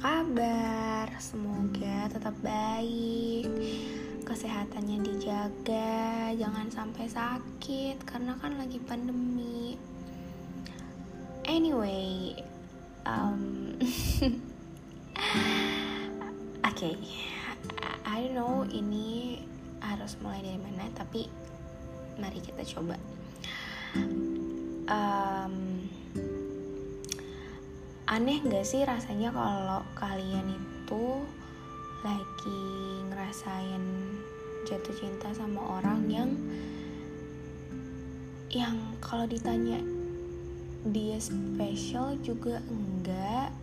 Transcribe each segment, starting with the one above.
kabar? Semoga tetap baik, kesehatannya dijaga, jangan sampai sakit karena kan lagi pandemi. Anyway, um, oke, okay. I don't know ini harus mulai dari mana, tapi mari kita coba. Um, aneh gak sih rasanya kalau kalian itu lagi ngerasain jatuh cinta sama orang yang yang kalau ditanya dia spesial juga enggak.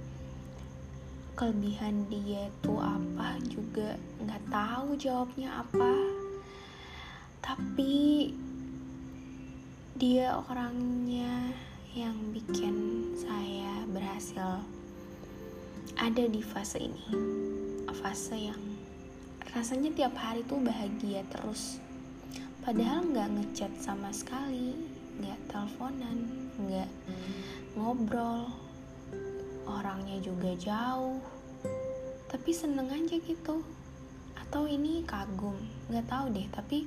Kelebihan dia itu apa juga nggak tahu jawabnya apa. Tapi dia orangnya yang bikin saya berhasil ada di fase ini. Fase yang rasanya tiap hari tuh bahagia terus. Padahal nggak ngechat sama sekali nggak teleponan nggak ngobrol. Orangnya juga jauh tapi seneng aja gitu. Atau ini kagum nggak tahu deh tapi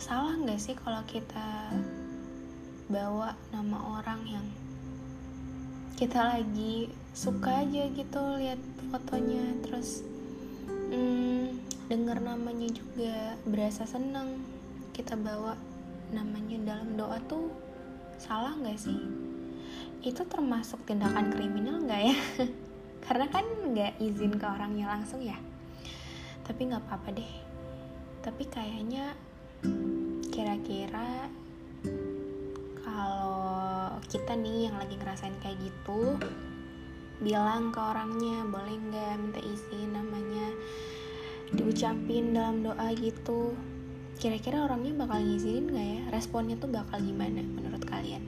salah nggak sih kalau kita bawa nama orang yang kita lagi suka aja gitu lihat fotonya terus hmm, denger namanya juga berasa seneng kita bawa namanya dalam doa tuh salah nggak sih? Itu termasuk tindakan kriminal nggak ya? Karena kan nggak izin ke orangnya langsung ya. Tapi nggak apa-apa deh. Tapi kayaknya kira-kira kalau kita nih yang lagi ngerasain kayak gitu bilang ke orangnya boleh nggak minta izin namanya diucapin dalam doa gitu? Kira-kira orangnya bakal ngizinin nggak ya? Responnya tuh bakal gimana menurut kalian?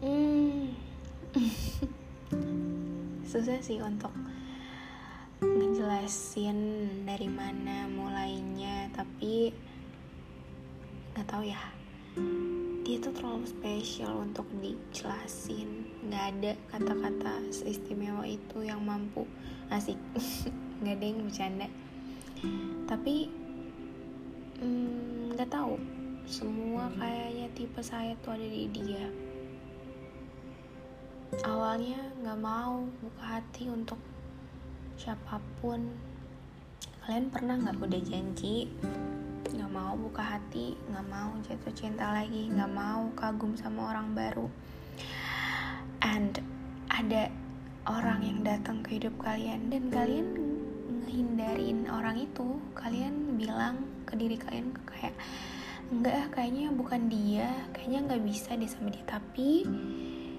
Hmm. Susah sih untuk ngejelasin dari mana mulainya tapi nggak tahu ya. Dia tuh terlalu spesial untuk dijelasin. Nggak ada kata-kata seistimewa itu yang mampu. Asik. Nggak ada yang bercanda. Tapi mm, nggak mm, tahu. Semua kayaknya tipe saya tuh ada di dia. Awalnya nggak mau buka hati untuk siapa pun. Kalian pernah nggak udah janji nggak mau buka hati nggak mau jatuh cinta lagi nggak mau kagum sama orang baru. And ada orang yang datang ke hidup kalian dan kalian ngehindarin orang itu. Kalian bilang ke diri kalian kayak enggak kayaknya bukan dia kayaknya nggak bisa deh sama dia. Tapi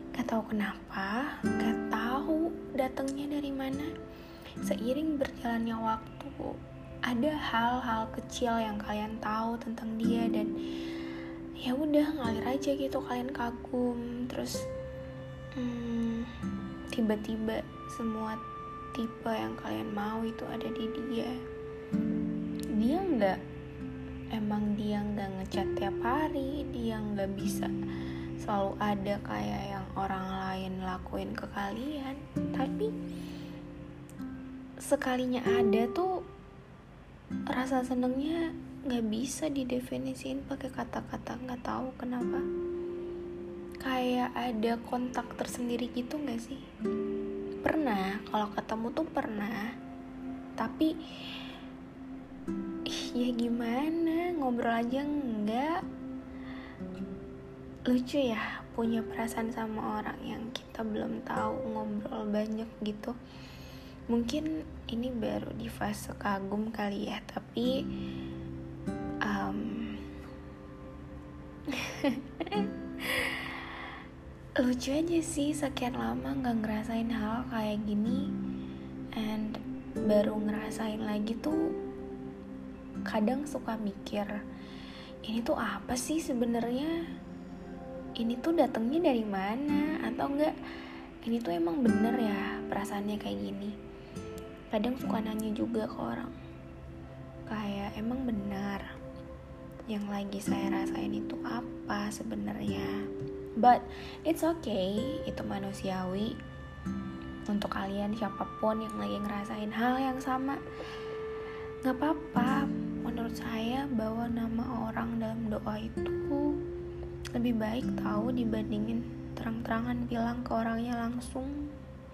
nggak tahu kenapa nggak tahu datangnya dari mana. Seiring berjalannya waktu ada hal-hal kecil yang kalian tahu tentang dia dan ya udah ngalir aja gitu kalian kagum. Terus hmm, tiba-tiba semua tipe yang kalian mau itu ada di dia. Dia nggak emang dia nggak ngecat tiap hari dia nggak bisa selalu ada kayak yang orang lain lakuin ke kalian. Tapi sekalinya ada tuh rasa senengnya nggak bisa didefinisiin pakai kata-kata nggak tahu kenapa. Kayak ada kontak tersendiri gitu nggak sih? Pernah kalau ketemu tuh pernah. Tapi ya gimana? Ngobrol aja nggak. Lucu ya punya perasaan sama orang yang kita belum tahu ngobrol banyak gitu mungkin ini baru di fase kagum kali ya tapi um, lucu aja sih sekian lama nggak ngerasain hal kayak gini. And baru ngerasain lagi tuh kadang suka mikir ini tuh apa sih sebenarnya? Ini tuh datangnya dari mana? Atau enggak ini tuh emang bener ya perasaannya kayak gini kadang suka nanya juga ke orang. Kayak emang benar yang lagi saya rasain itu apa sebenarnya? But it's okay itu manusiawi. Untuk kalian siapa pun yang lagi ngerasain hal yang sama nggak apa-apa. Menurut saya bahwa nama orang dalam doa itu lebih baik tahu dibandingin terang-terangan bilang ke orangnya langsung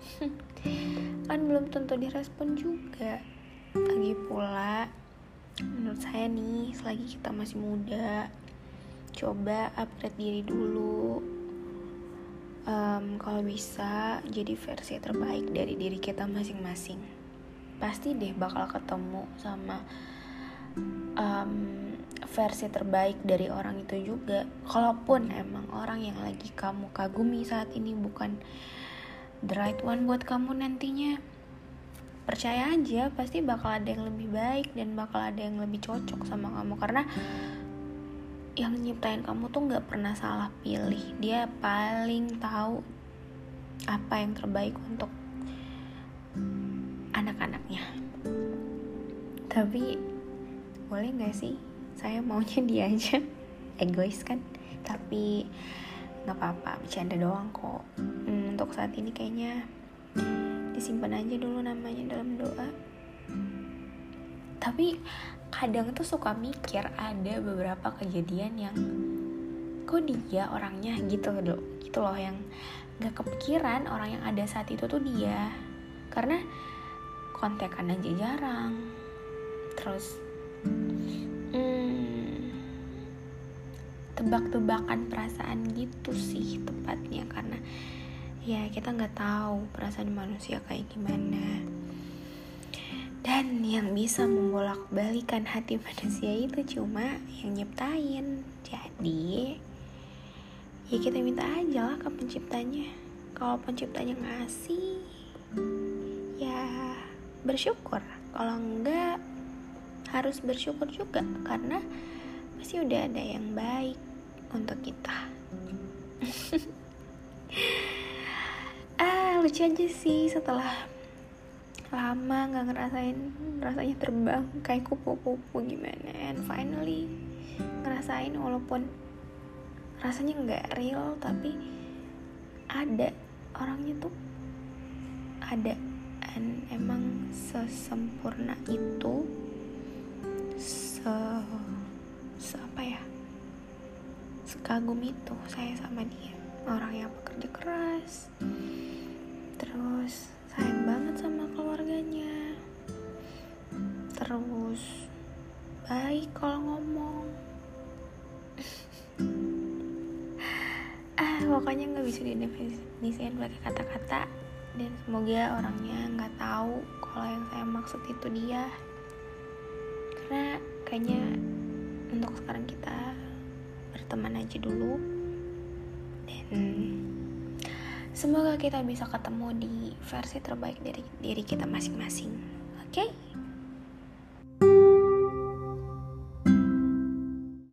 kan belum tentu direspon juga. Lagi pula menurut saya nih selagi kita masih muda coba upgrade diri dulu. Um, kalau bisa jadi versi terbaik dari diri kita masing-masing. Pasti deh bakal ketemu sama um, versi terbaik dari orang itu juga. Kalaupun emang orang yang lagi kamu kagumi saat ini bukan the right one buat kamu nantinya. Percaya aja pasti bakal ada yang lebih baik dan bakal ada yang lebih cocok sama kamu. Karena yang nyiptain kamu tuh nggak pernah salah pilih. Dia paling tahu apa yang terbaik untuk anak-anaknya. Tapi boleh nggak sih? Saya maunya dia aja. Egois kan? Tapi nggak apa-apa. Bercanda doang kok untuk saat ini kayaknya. Disimpan aja dulu namanya dalam doa. Tapi kadang tuh suka mikir ada beberapa kejadian yang kok dia orangnya gitu loh gitu loh yang nggak kepikiran orang yang ada saat itu tuh dia. Karena kontekan aja jarang. Terus tebak-tebakan perasaan gitu sih tepatnya. Karena ya kita nggak tahu perasaan manusia kayak gimana. Dan yang bisa membolak balikan hati manusia itu cuma yang nyiptain. Jadi ya kita minta aja lah ke penciptanya. Kalau penciptanya ngasih ya bersyukur. Kalau enggak harus bersyukur juga karena pasti udah ada yang baik untuk kita lucu aja sih setelah lama nggak ngerasain rasanya terbang kayak kupu-kupu gimana. And finally ngerasain walaupun rasanya nggak real tapi ada orangnya tuh ada. Dan emang sesempurna itu se, se apa ya sekagum itu saya sama dia. Orang yang bekerja keras terus sayang banget sama keluarganya. Terus baik kalau ngomong. Ah pokoknya nggak bisa didefinisikan pakai kata-kata. Dan semoga orangnya nggak tahu kalau yang saya maksud itu dia. Karena kayaknya untuk sekarang kita berteman aja dulu. Dan semoga kita bisa ketemu di versi terbaik dari diri kita masing-masing oke okay?